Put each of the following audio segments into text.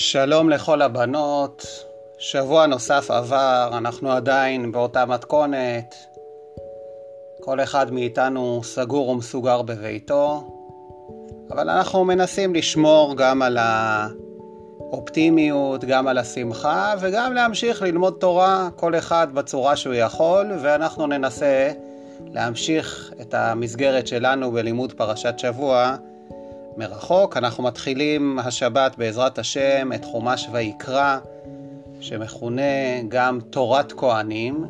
שלום לכל הבנות, שבוע נוסף עבר, אנחנו עדיין באותה מתכונת, כל אחד מאיתנו סגור ומסוגר בביתו, אבל אנחנו מנסים לשמור גם על האופטימיות, גם על השמחה וגם להמשיך ללמוד תורה, כל אחד בצורה שהוא יכול, ואנחנו ננסה להמשיך את המסגרת שלנו בלימוד פרשת שבוע מרחוק. אנחנו מתחילים השבת בעזרת השם את חומש ויקרא, שמכונה גם תורת כהנים,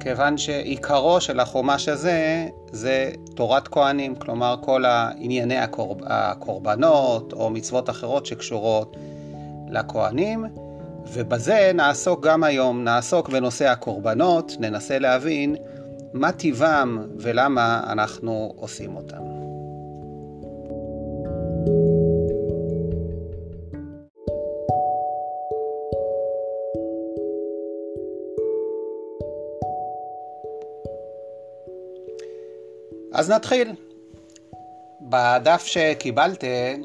כיוון שעיקרו של החומש הזה זה תורת כהנים, כלומר כל ענייני הקורב, הקורבנות או מצוות אחרות שקשורות לכהנים, ובזה נעסוק גם היום, נעסוק בנושא הקורבנות, ננסה להבין מה טיבם ולמה אנחנו עושים אותם. אז נתחיל. בדף שקיבלתם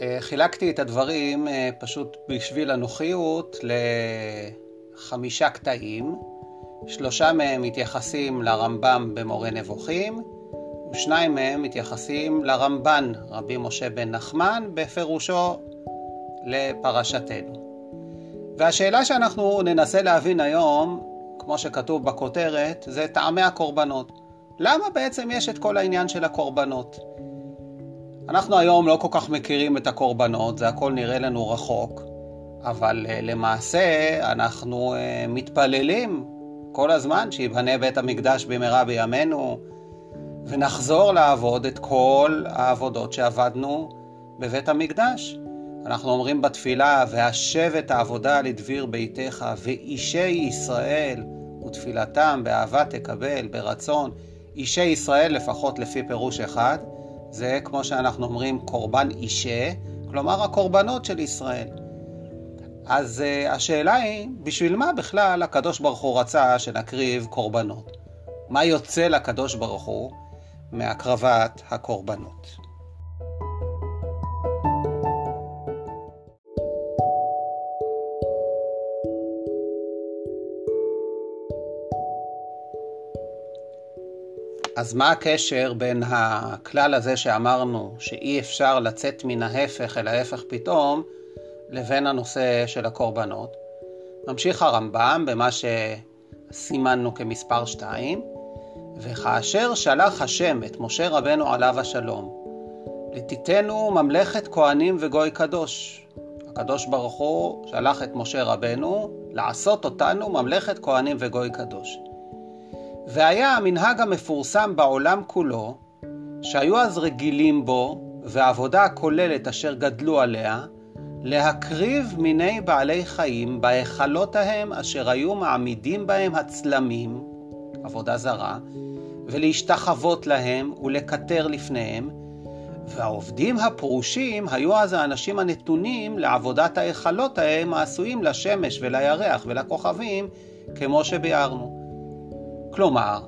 אה, חילקתי את הדברים אה, פשוט בשביל הנוחיות לחמישה קטעים. שלושה מהם מתייחסים לרמב"ם במורה נבוכים, ושניים מהם מתייחסים לרמב"ן, רבי משה בן נחמן, בפירושו לפרשתנו. והשאלה שאנחנו ננסה להבין היום, כמו שכתוב בכותרת, זה טעמי הקורבנות. למה בעצם יש את כל העניין של הקורבנות? אנחנו היום לא כל כך מכירים את הקורבנות, זה הכל נראה לנו רחוק, אבל uh, למעשה אנחנו uh, מתפללים כל הזמן שיבנה בית המקדש במהרה בימינו, ונחזור לעבוד את כל העבודות שעבדנו בבית המקדש. אנחנו אומרים בתפילה, והשב את העבודה לדביר ביתך, ואישי ישראל ותפילתם באהבה תקבל, ברצון. אישי ישראל, לפחות לפי פירוש אחד, זה כמו שאנחנו אומרים קורבן אישה, כלומר הקורבנות של ישראל. אז uh, השאלה היא, בשביל מה בכלל הקדוש ברוך הוא רצה שנקריב קורבנות? מה יוצא לקדוש ברוך הוא מהקרבת הקורבנות? אז מה הקשר בין הכלל הזה שאמרנו שאי אפשר לצאת מן ההפך אל ההפך פתאום, לבין הנושא של הקורבנות? ממשיך הרמב"ם במה שסימנו כמספר 2, וכאשר שלח השם את משה רבנו עליו השלום, לתיתנו ממלכת כהנים וגוי קדוש. הקדוש ברוך הוא שלח את משה רבנו לעשות אותנו ממלכת כהנים וגוי קדוש. והיה המנהג המפורסם בעולם כולו, שהיו אז רגילים בו, והעבודה הכוללת אשר גדלו עליה, להקריב מיני בעלי חיים בהיכלות ההם אשר היו מעמידים בהם הצלמים, עבודה זרה, ולהשתחוות להם ולקטר לפניהם, והעובדים הפרושים היו אז האנשים הנתונים לעבודת ההיכלות ההם העשויים לשמש ולירח ולכוכבים, כמו שביארנו. כלומר,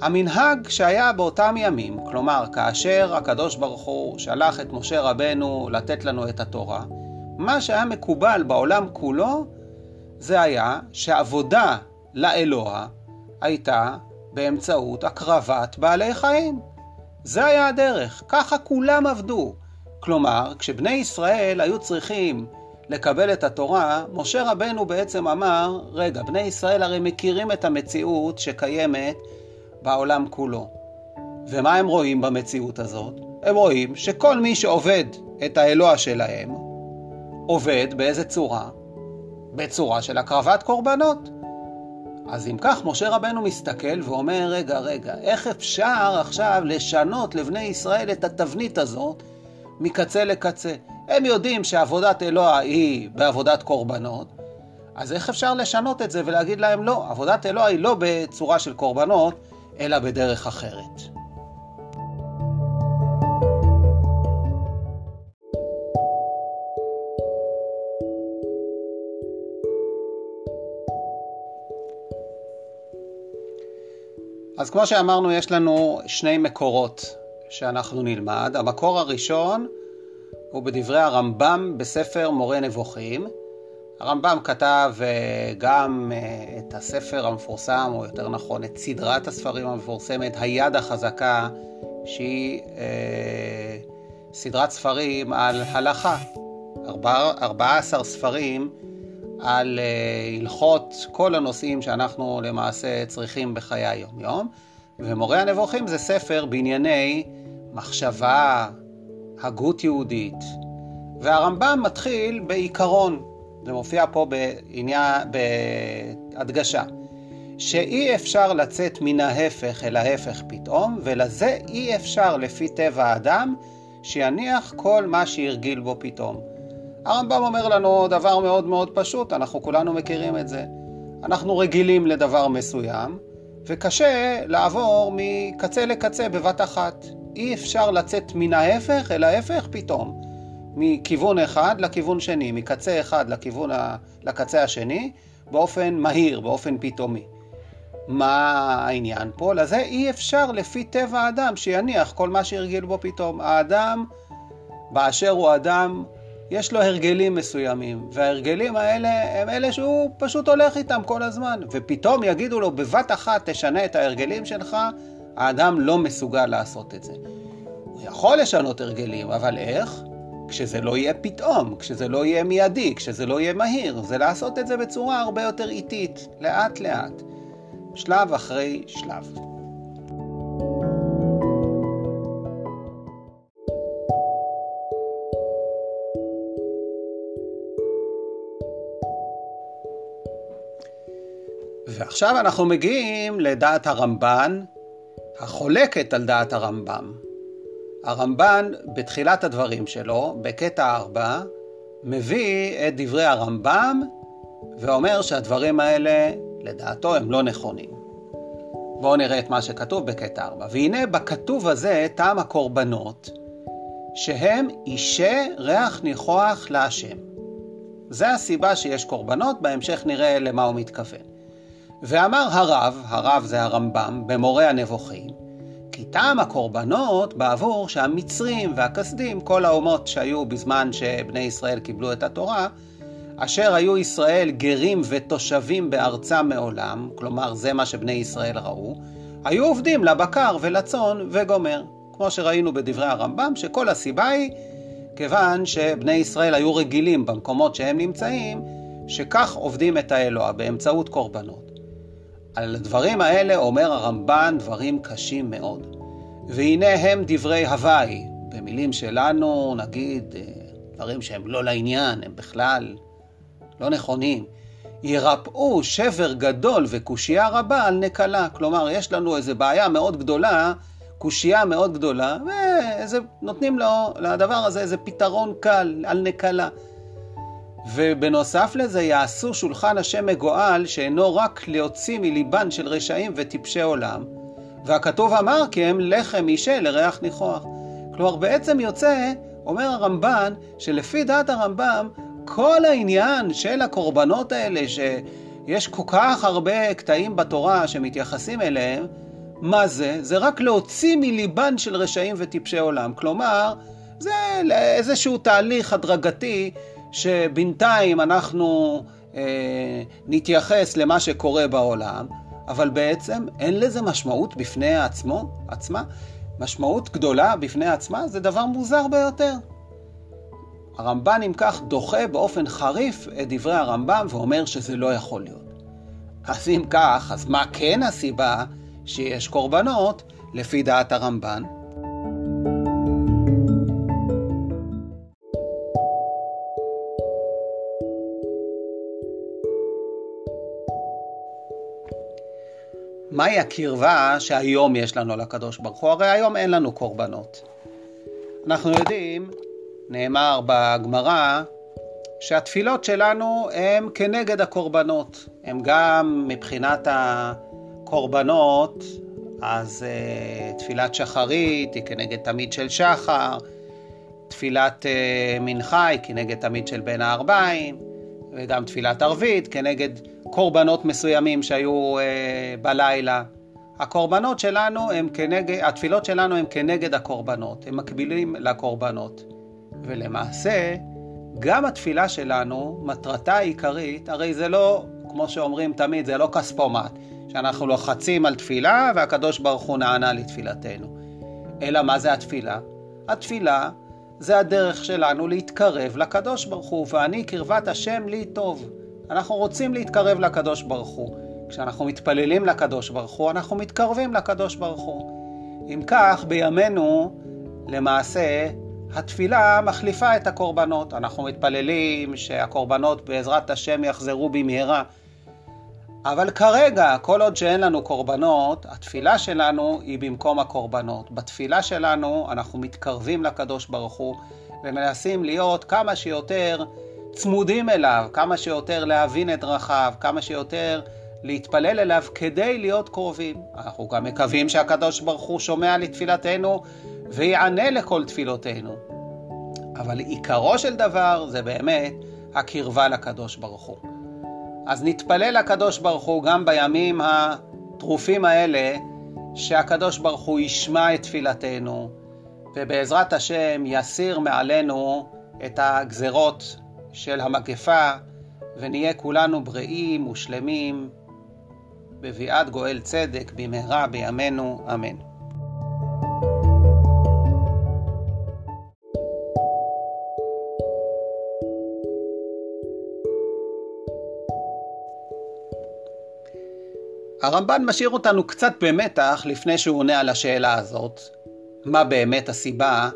המנהג שהיה באותם ימים, כלומר, כאשר הקדוש ברוך הוא שלח את משה רבנו לתת לנו את התורה, מה שהיה מקובל בעולם כולו, זה היה שעבודה לאלוה הייתה באמצעות הקרבת בעלי חיים. זה היה הדרך, ככה כולם עבדו. כלומר, כשבני ישראל היו צריכים לקבל את התורה, משה רבנו בעצם אמר, רגע, בני ישראל הרי מכירים את המציאות שקיימת בעולם כולו. ומה הם רואים במציאות הזאת? הם רואים שכל מי שעובד את האלוה שלהם, עובד באיזה צורה? בצורה של הקרבת קורבנות. אז אם כך, משה רבנו מסתכל ואומר, רגע, רגע, איך אפשר עכשיו לשנות לבני ישראל את התבנית הזאת מקצה לקצה? הם יודעים שעבודת אלוה היא בעבודת קורבנות, אז איך אפשר לשנות את זה ולהגיד להם לא, עבודת אלוה היא לא בצורה של קורבנות, אלא בדרך אחרת. אז כמו שאמרנו, יש לנו שני מקורות שאנחנו נלמד. המקור הראשון הוא בדברי הרמב"ם בספר מורה נבוכים. הרמב"ם כתב אה, גם אה, את הספר המפורסם, או יותר נכון את סדרת הספרים המפורסמת, היד החזקה, שהיא אה, סדרת ספרים על הלכה. 14 ספרים על אה, הלכות כל הנושאים שאנחנו למעשה צריכים בחיי היום-יום, ומורה הנבוכים זה ספר בענייני מחשבה, הגות יהודית, והרמב"ם מתחיל בעיקרון, זה מופיע פה בעניין, בהדגשה, שאי אפשר לצאת מן ההפך אל ההפך פתאום, ולזה אי אפשר לפי טבע האדם שיניח כל מה שהרגיל בו פתאום. הרמב"ם אומר לנו דבר מאוד מאוד פשוט, אנחנו כולנו מכירים את זה. אנחנו רגילים לדבר מסוים, וקשה לעבור מקצה לקצה בבת אחת. אי אפשר לצאת מן ההפך אל ההפך פתאום. מכיוון אחד לכיוון שני, מקצה אחד לכיוון ה... לקצה השני, באופן מהיר, באופן פתאומי. מה העניין פה? לזה אי אפשר לפי טבע האדם שיניח כל מה שהרגיל בו פתאום. האדם, באשר הוא אדם, יש לו הרגלים מסוימים, וההרגלים האלה הם אלה שהוא פשוט הולך איתם כל הזמן, ופתאום יגידו לו בבת אחת תשנה את ההרגלים שלך, האדם לא מסוגל לעשות את זה. הוא יכול לשנות הרגלים, אבל איך? כשזה לא יהיה פתאום, כשזה לא יהיה מיידי, כשזה לא יהיה מהיר, זה לעשות את זה בצורה הרבה יותר איטית, לאט לאט, שלב אחרי שלב. ועכשיו אנחנו מגיעים לדעת הרמב"ן, החולקת על דעת הרמב"ם. הרמב"ן, בתחילת הדברים שלו, בקטע 4, מביא את דברי הרמב"ם ואומר שהדברים האלה, לדעתו, הם לא נכונים. בואו נראה את מה שכתוב בקטע 4. והנה בכתוב הזה טעם הקורבנות, שהם אישי ריח ניחוח להשם. זה הסיבה שיש קורבנות, בהמשך נראה למה הוא מתכוון. ואמר הרב, הרב זה הרמב"ם, במורה הנבוכים, כי טעם הקורבנות בעבור שהמצרים והכסדים, כל האומות שהיו בזמן שבני ישראל קיבלו את התורה, אשר היו ישראל גרים ותושבים בארצם מעולם, כלומר זה מה שבני ישראל ראו, היו עובדים לבקר ולצאן וגומר. כמו שראינו בדברי הרמב"ם, שכל הסיבה היא כיוון שבני ישראל היו רגילים במקומות שהם נמצאים, שכך עובדים את האלוה באמצעות קורבנות. על הדברים האלה אומר הרמב"ן דברים קשים מאוד. והנה הם דברי הוואי, במילים שלנו נגיד אה, דברים שהם לא לעניין, הם בכלל לא נכונים. ירפאו שבר גדול וקושייה רבה על נקלה. כלומר, יש לנו איזו בעיה מאוד גדולה, קושייה מאוד גדולה, ונותנים לו, לדבר הזה איזה פתרון קל על נקלה. ובנוסף לזה יעשו שולחן השם מגואל שאינו רק להוציא מליבן של רשעים וטיפשי עולם, והכתוב אמר כי הם לחם אישה לריח ניחוח. כלומר בעצם יוצא, אומר הרמב"ן, שלפי דעת הרמב"ם, כל העניין של הקורבנות האלה, שיש כל כך הרבה קטעים בתורה שמתייחסים אליהם, מה זה? זה רק להוציא מליבן של רשעים וטיפשי עולם. כלומר, זה איזשהו תהליך הדרגתי שבינתיים אנחנו אה, נתייחס למה שקורה בעולם, אבל בעצם אין לזה משמעות בפני עצמו, עצמה. משמעות גדולה בפני עצמה זה דבר מוזר ביותר. הרמב"ן אם כך דוחה באופן חריף את דברי הרמב"ם ואומר שזה לא יכול להיות. אז אם כך, אז מה כן הסיבה שיש קורבנות לפי דעת הרמב"ן? מהי הקרבה שהיום יש לנו לקדוש ברוך הוא? הרי היום אין לנו קורבנות. אנחנו יודעים, נאמר בגמרא, שהתפילות שלנו הן כנגד הקורבנות. הן גם מבחינת הקורבנות, אז uh, תפילת שחרית היא כנגד תמיד של שחר, תפילת uh, מנחה היא כנגד תמיד של בין הערביים, וגם תפילת ערבית כנגד קורבנות מסוימים שהיו אה, בלילה. הקורבנות שלנו הם כנגד, התפילות שלנו הם כנגד הקורבנות, הם מקבילים לקורבנות. ולמעשה, גם התפילה שלנו, מטרתה העיקרית, הרי זה לא, כמו שאומרים תמיד, זה לא כספומט, שאנחנו לוחצים על תפילה והקדוש ברוך הוא נענה לתפילתנו. אלא מה זה התפילה? התפילה זה הדרך שלנו להתקרב לקדוש ברוך הוא, ואני קרבת השם לי טוב. אנחנו רוצים להתקרב לקדוש ברוך הוא. כשאנחנו מתפללים לקדוש ברוך הוא, אנחנו מתקרבים לקדוש ברוך הוא. אם כך, בימינו, למעשה, התפילה מחליפה את הקורבנות. אנחנו מתפללים שהקורבנות בעזרת השם יחזרו במהרה. אבל כרגע, כל עוד שאין לנו קורבנות, התפילה שלנו היא במקום הקורבנות. בתפילה שלנו אנחנו מתקרבים לקדוש ברוך הוא ומנסים להיות כמה שיותר צמודים אליו, כמה שיותר להבין את דרכיו, כמה שיותר להתפלל אליו כדי להיות קרובים. אנחנו גם מקווים שהקדוש ברוך הוא שומע לתפילתנו ויענה לכל תפילותינו. אבל עיקרו של דבר זה באמת הקרבה לקדוש ברוך הוא. אז נתפלל לקדוש ברוך הוא גם בימים הטרופים האלה, שהקדוש ברוך הוא ישמע את תפילתנו, ובעזרת השם יסיר מעלינו את הגזרות של המגפה, ונהיה כולנו בריאים ושלמים, בביאת גואל צדק במהרה בימינו, אמן. הרמב"ן משאיר אותנו קצת במתח לפני שהוא עונה על השאלה הזאת, מה באמת הסיבה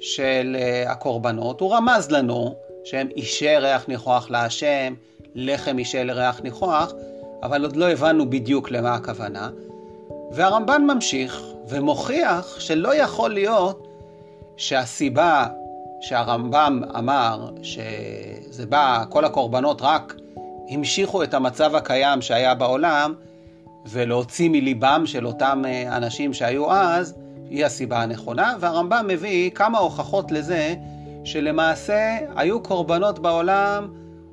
של אה, הקורבנות. הוא רמז לנו שהם אישי ריח ניחוח להשם, לחם אישי לריח ניחוח, אבל עוד לא הבנו בדיוק למה הכוונה. והרמב"ן ממשיך ומוכיח שלא יכול להיות שהסיבה שהרמב"ם אמר שזה בא, כל הקורבנות רק המשיכו את המצב הקיים שהיה בעולם, ולהוציא מליבם של אותם אה, אנשים שהיו אז, היא הסיבה הנכונה, והרמב"ם מביא כמה הוכחות לזה שלמעשה היו קורבנות בעולם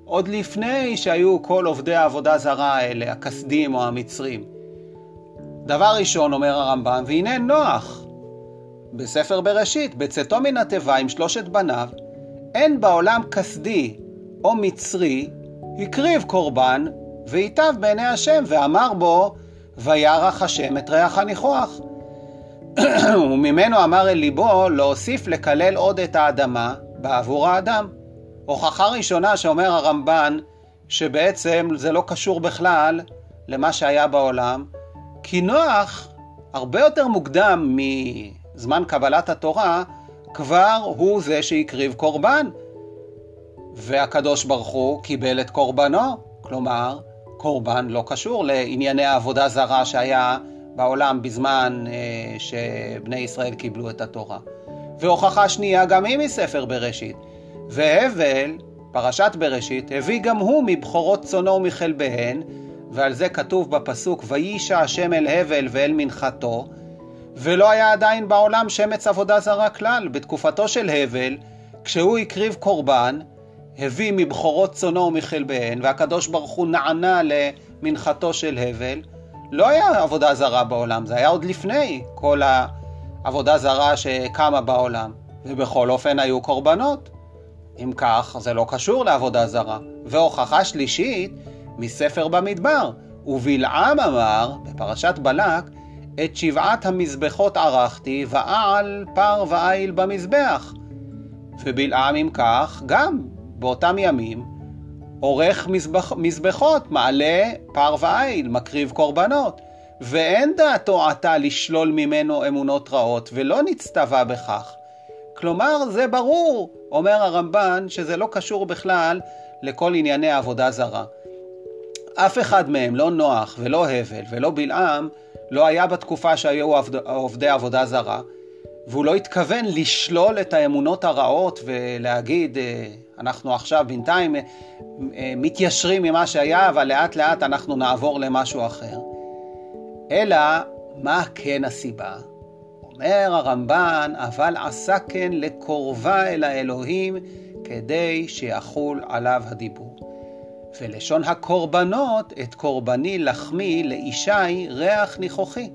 עוד לפני שהיו כל עובדי העבודה זרה האלה, הכסדים או המצרים. דבר ראשון, אומר הרמב"ם, והנה נוח, בספר בראשית, בצאתו מן התיבה עם שלושת בניו, אין בעולם כסדי או מצרי הקריב קורבן ויטב בעיני השם, ואמר בו, וירח השם את ריח הניחוח. וממנו אמר אל ליבו להוסיף לקלל עוד את האדמה בעבור האדם. הוכחה ראשונה שאומר הרמב"ן שבעצם זה לא קשור בכלל למה שהיה בעולם, כי נוח הרבה יותר מוקדם מזמן קבלת התורה, כבר הוא זה שהקריב קורבן. והקדוש ברוך הוא קיבל את קורבנו, כלומר, קורבן לא קשור לענייני העבודה זרה שהיה בעולם בזמן אה, שבני ישראל קיבלו את התורה. והוכחה שנייה גם היא מספר בראשית. והבל, פרשת בראשית, הביא גם הוא מבכורות צונו ומכלביהן, ועל זה כתוב בפסוק, וישע השם אל הבל ואל מנחתו, ולא היה עדיין בעולם שמץ עבודה זרה כלל. בתקופתו של הבל, כשהוא הקריב קורבן, הביא מבכורות צונו ומכלביהן, והקדוש ברוך הוא נענה למנחתו של הבל, לא היה עבודה זרה בעולם, זה היה עוד לפני כל העבודה זרה שקמה בעולם, ובכל אופן היו קורבנות. אם כך, זה לא קשור לעבודה זרה. והוכחה שלישית, מספר במדבר, ובלעם אמר, בפרשת בלק, את שבעת המזבחות ערכתי, ועל פר ועיל במזבח. ובלעם אם כך, גם באותם ימים עורך מזבח, מזבחות, מעלה פר ועיל, מקריב קורבנות. ואין דעתו עתה לשלול ממנו אמונות רעות, ולא נצטווה בכך. כלומר, זה ברור, אומר הרמב"ן, שזה לא קשור בכלל לכל ענייני עבודה זרה. אף אחד מהם, לא נוח ולא הבל ולא בלעם, לא היה בתקופה שהיו עובדי עבודה זרה, והוא לא התכוון לשלול את האמונות הרעות ולהגיד, אה, אנחנו עכשיו בינתיים אה, אה, מתיישרים ממה שהיה, אבל לאט לאט אנחנו נעבור למשהו אחר. אלא, מה כן הסיבה? אומר הרמב"ן, אבל עשה כן לקורבה אל האלוהים, כדי שיחול עליו הדיבור. ולשון הקורבנות, את קורבני לחמי לאישי ריח ניחוחי.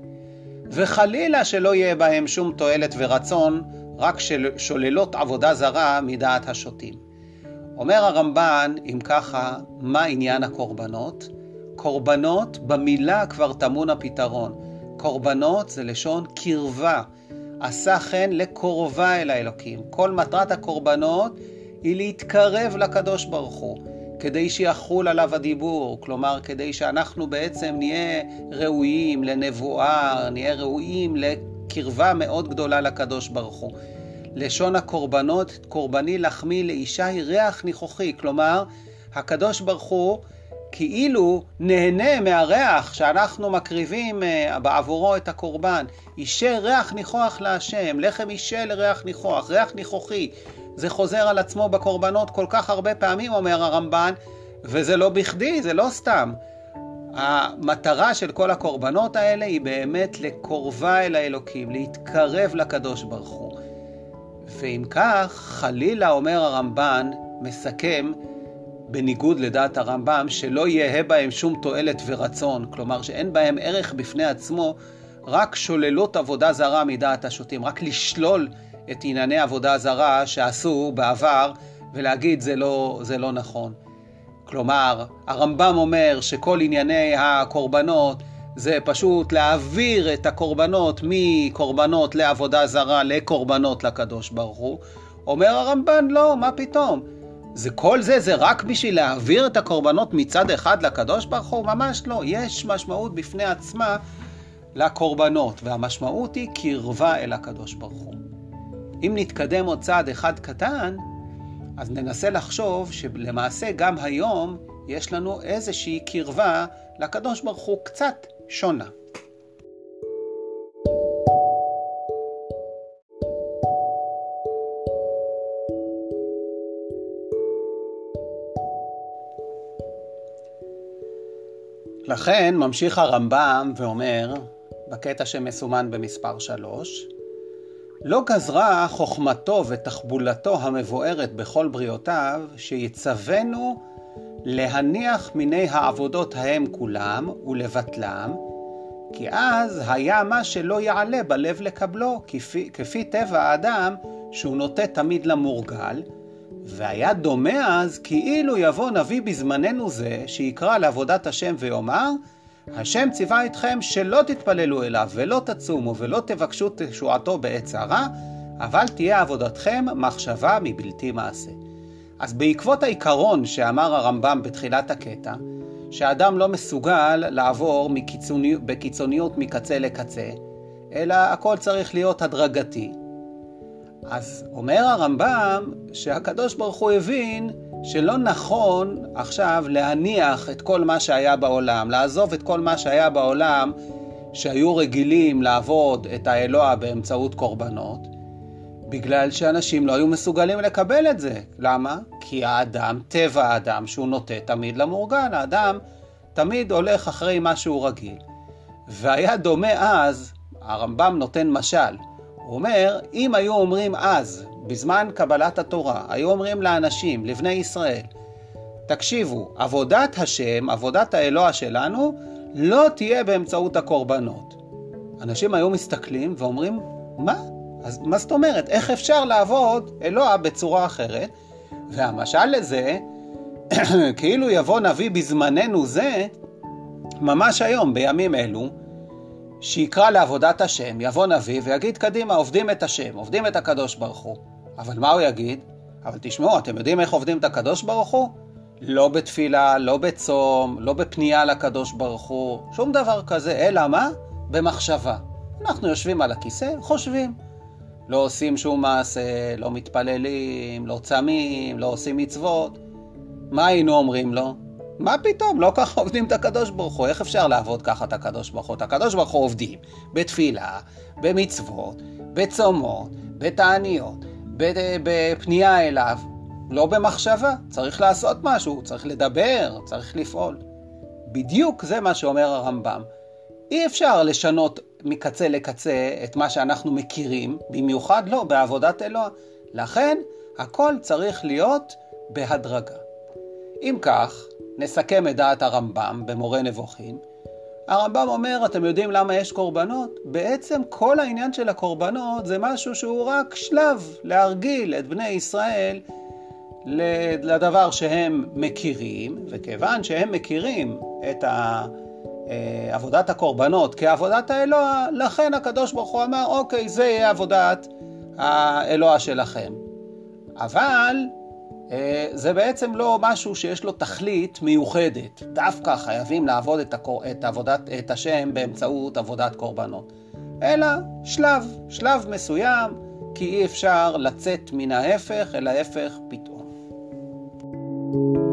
וחלילה שלא יהיה בהם שום תועלת ורצון, רק שוללות עבודה זרה מדעת השוטים. אומר הרמב"ן, אם ככה, מה עניין הקורבנות? קורבנות, במילה כבר טמון הפתרון. קורבנות זה לשון קרבה. עשה חן לקרובה אל האלוקים. כל מטרת הקורבנות היא להתקרב לקדוש ברוך הוא, כדי שיחול עליו הדיבור, כלומר כדי שאנחנו בעצם נהיה ראויים לנבואה, נהיה ראויים לקרבה מאוד גדולה לקדוש ברוך הוא. לשון הקורבנות, קורבני לחמי לאישה היא ריח ניחוחי, כלומר הקדוש ברוך הוא כאילו נהנה מהריח שאנחנו מקריבים אה, בעבורו את הקורבן. אישה ריח ניחוח להשם, לחם אישה לריח ניחוח, ריח ניחוחי. זה חוזר על עצמו בקורבנות כל כך הרבה פעמים, אומר הרמב"ן, וזה לא בכדי, זה לא סתם. המטרה של כל הקורבנות האלה היא באמת לקורבה אל האלוקים, להתקרב לקדוש ברוך הוא. ואם כך, חלילה, אומר הרמב"ן, מסכם, בניגוד לדעת הרמב"ם, שלא יהא בהם שום תועלת ורצון, כלומר שאין בהם ערך בפני עצמו, רק שוללות עבודה זרה מדעת השוטים, רק לשלול את ענייני עבודה זרה שעשו בעבר ולהגיד זה לא, זה לא נכון. כלומר, הרמב"ם אומר שכל ענייני הקורבנות זה פשוט להעביר את הקורבנות מקורבנות לעבודה זרה לקורבנות לקדוש ברוך הוא. אומר הרמב"ן, לא, מה פתאום? זה כל זה, זה רק בשביל להעביר את הקורבנות מצד אחד לקדוש ברוך הוא? ממש לא. יש משמעות בפני עצמה לקורבנות, והמשמעות היא קרבה אל הקדוש ברוך הוא. אם נתקדם עוד צעד אחד קטן, אז ננסה לחשוב שלמעשה גם היום יש לנו איזושהי קרבה לקדוש ברוך הוא קצת שונה. לכן ממשיך הרמב"ם ואומר, בקטע שמסומן במספר 3, לא גזרה חוכמתו ותחבולתו המבוארת בכל בריאותיו, שיצוונו להניח מיני העבודות ההם כולם ולבטלם, כי אז היה מה שלא יעלה בלב לקבלו, כפי, כפי טבע האדם שהוא נוטה תמיד למורגל, והיה דומה אז כאילו יבוא נביא בזמננו זה, שיקרא לעבודת השם ויאמר, השם ציווה אתכם שלא תתפללו אליו ולא תצומו ולא תבקשו תשועתו בעת צרה, אבל תהיה עבודתכם מחשבה מבלתי מעשה. אז בעקבות העיקרון שאמר הרמב"ם בתחילת הקטע, שאדם לא מסוגל לעבור מקיצוני, בקיצוניות מקצה לקצה, אלא הכל צריך להיות הדרגתי. אז אומר הרמב"ם שהקדוש ברוך הוא הבין שלא נכון עכשיו להניח את כל מה שהיה בעולם, לעזוב את כל מה שהיה בעולם שהיו רגילים לעבוד את האלוה באמצעות קורבנות, בגלל שאנשים לא היו מסוגלים לקבל את זה. למה? כי האדם, טבע האדם, שהוא נוטה תמיד למורגל, האדם תמיד הולך אחרי מה שהוא רגיל. והיה דומה אז, הרמב"ם נותן משל, הוא אומר, אם היו אומרים אז, בזמן קבלת התורה, היו אומרים לאנשים, לבני ישראל, תקשיבו, עבודת השם, עבודת האלוה שלנו, לא תהיה באמצעות הקורבנות. אנשים היו מסתכלים ואומרים, מה? אז מה זאת אומרת? איך אפשר לעבוד אלוה בצורה אחרת? והמשל לזה, כאילו יבוא נביא בזמננו זה, ממש היום, בימים אלו, שיקרא לעבודת השם, יבוא נביא ויגיד קדימה, עובדים את השם, עובדים את הקדוש ברוך הוא. אבל מה הוא יגיד? אבל תשמעו, אתם יודעים איך עובדים את הקדוש ברוך הוא? לא בתפילה, לא בצום, לא בפנייה לקדוש ברוך הוא, שום דבר כזה, אלא מה? במחשבה. אנחנו יושבים על הכיסא, חושבים. לא עושים שום מעשה, לא מתפללים, לא צמים, לא עושים מצוות. מה היינו אומרים לו? מה פתאום, לא ככה עובדים את הקדוש ברוך הוא, איך אפשר לעבוד ככה את הקדוש ברוך הוא? את הקדוש ברוך הוא עובדים בתפילה, במצוות, בצומות, בתעניות, בפנייה אליו, לא במחשבה, צריך לעשות משהו, צריך לדבר, צריך לפעול. בדיוק זה מה שאומר הרמב"ם. אי אפשר לשנות מקצה לקצה את מה שאנחנו מכירים, במיוחד לא בעבודת אלוה. לכן, הכל צריך להיות בהדרגה. אם כך, נסכם את דעת הרמב"ם במורה נבוכים. הרמב"ם אומר, אתם יודעים למה יש קורבנות? בעצם כל העניין של הקורבנות זה משהו שהוא רק שלב להרגיל את בני ישראל לדבר שהם מכירים, וכיוון שהם מכירים את עבודת הקורבנות כעבודת האלוה, לכן הקדוש ברוך הוא אמר, אוקיי, זה יהיה עבודת האלוה שלכם. אבל אה, אה, זה בעצם לא משהו שיש לו תכלית מיוחדת. דווקא חייבים לעבוד את, הקור... את, עבודת... את השם באמצעות עבודת קורבנות. אלא שלב, שלב מסוים, כי אי אפשר לצאת מן ההפך אל ההפך פתאום. thank you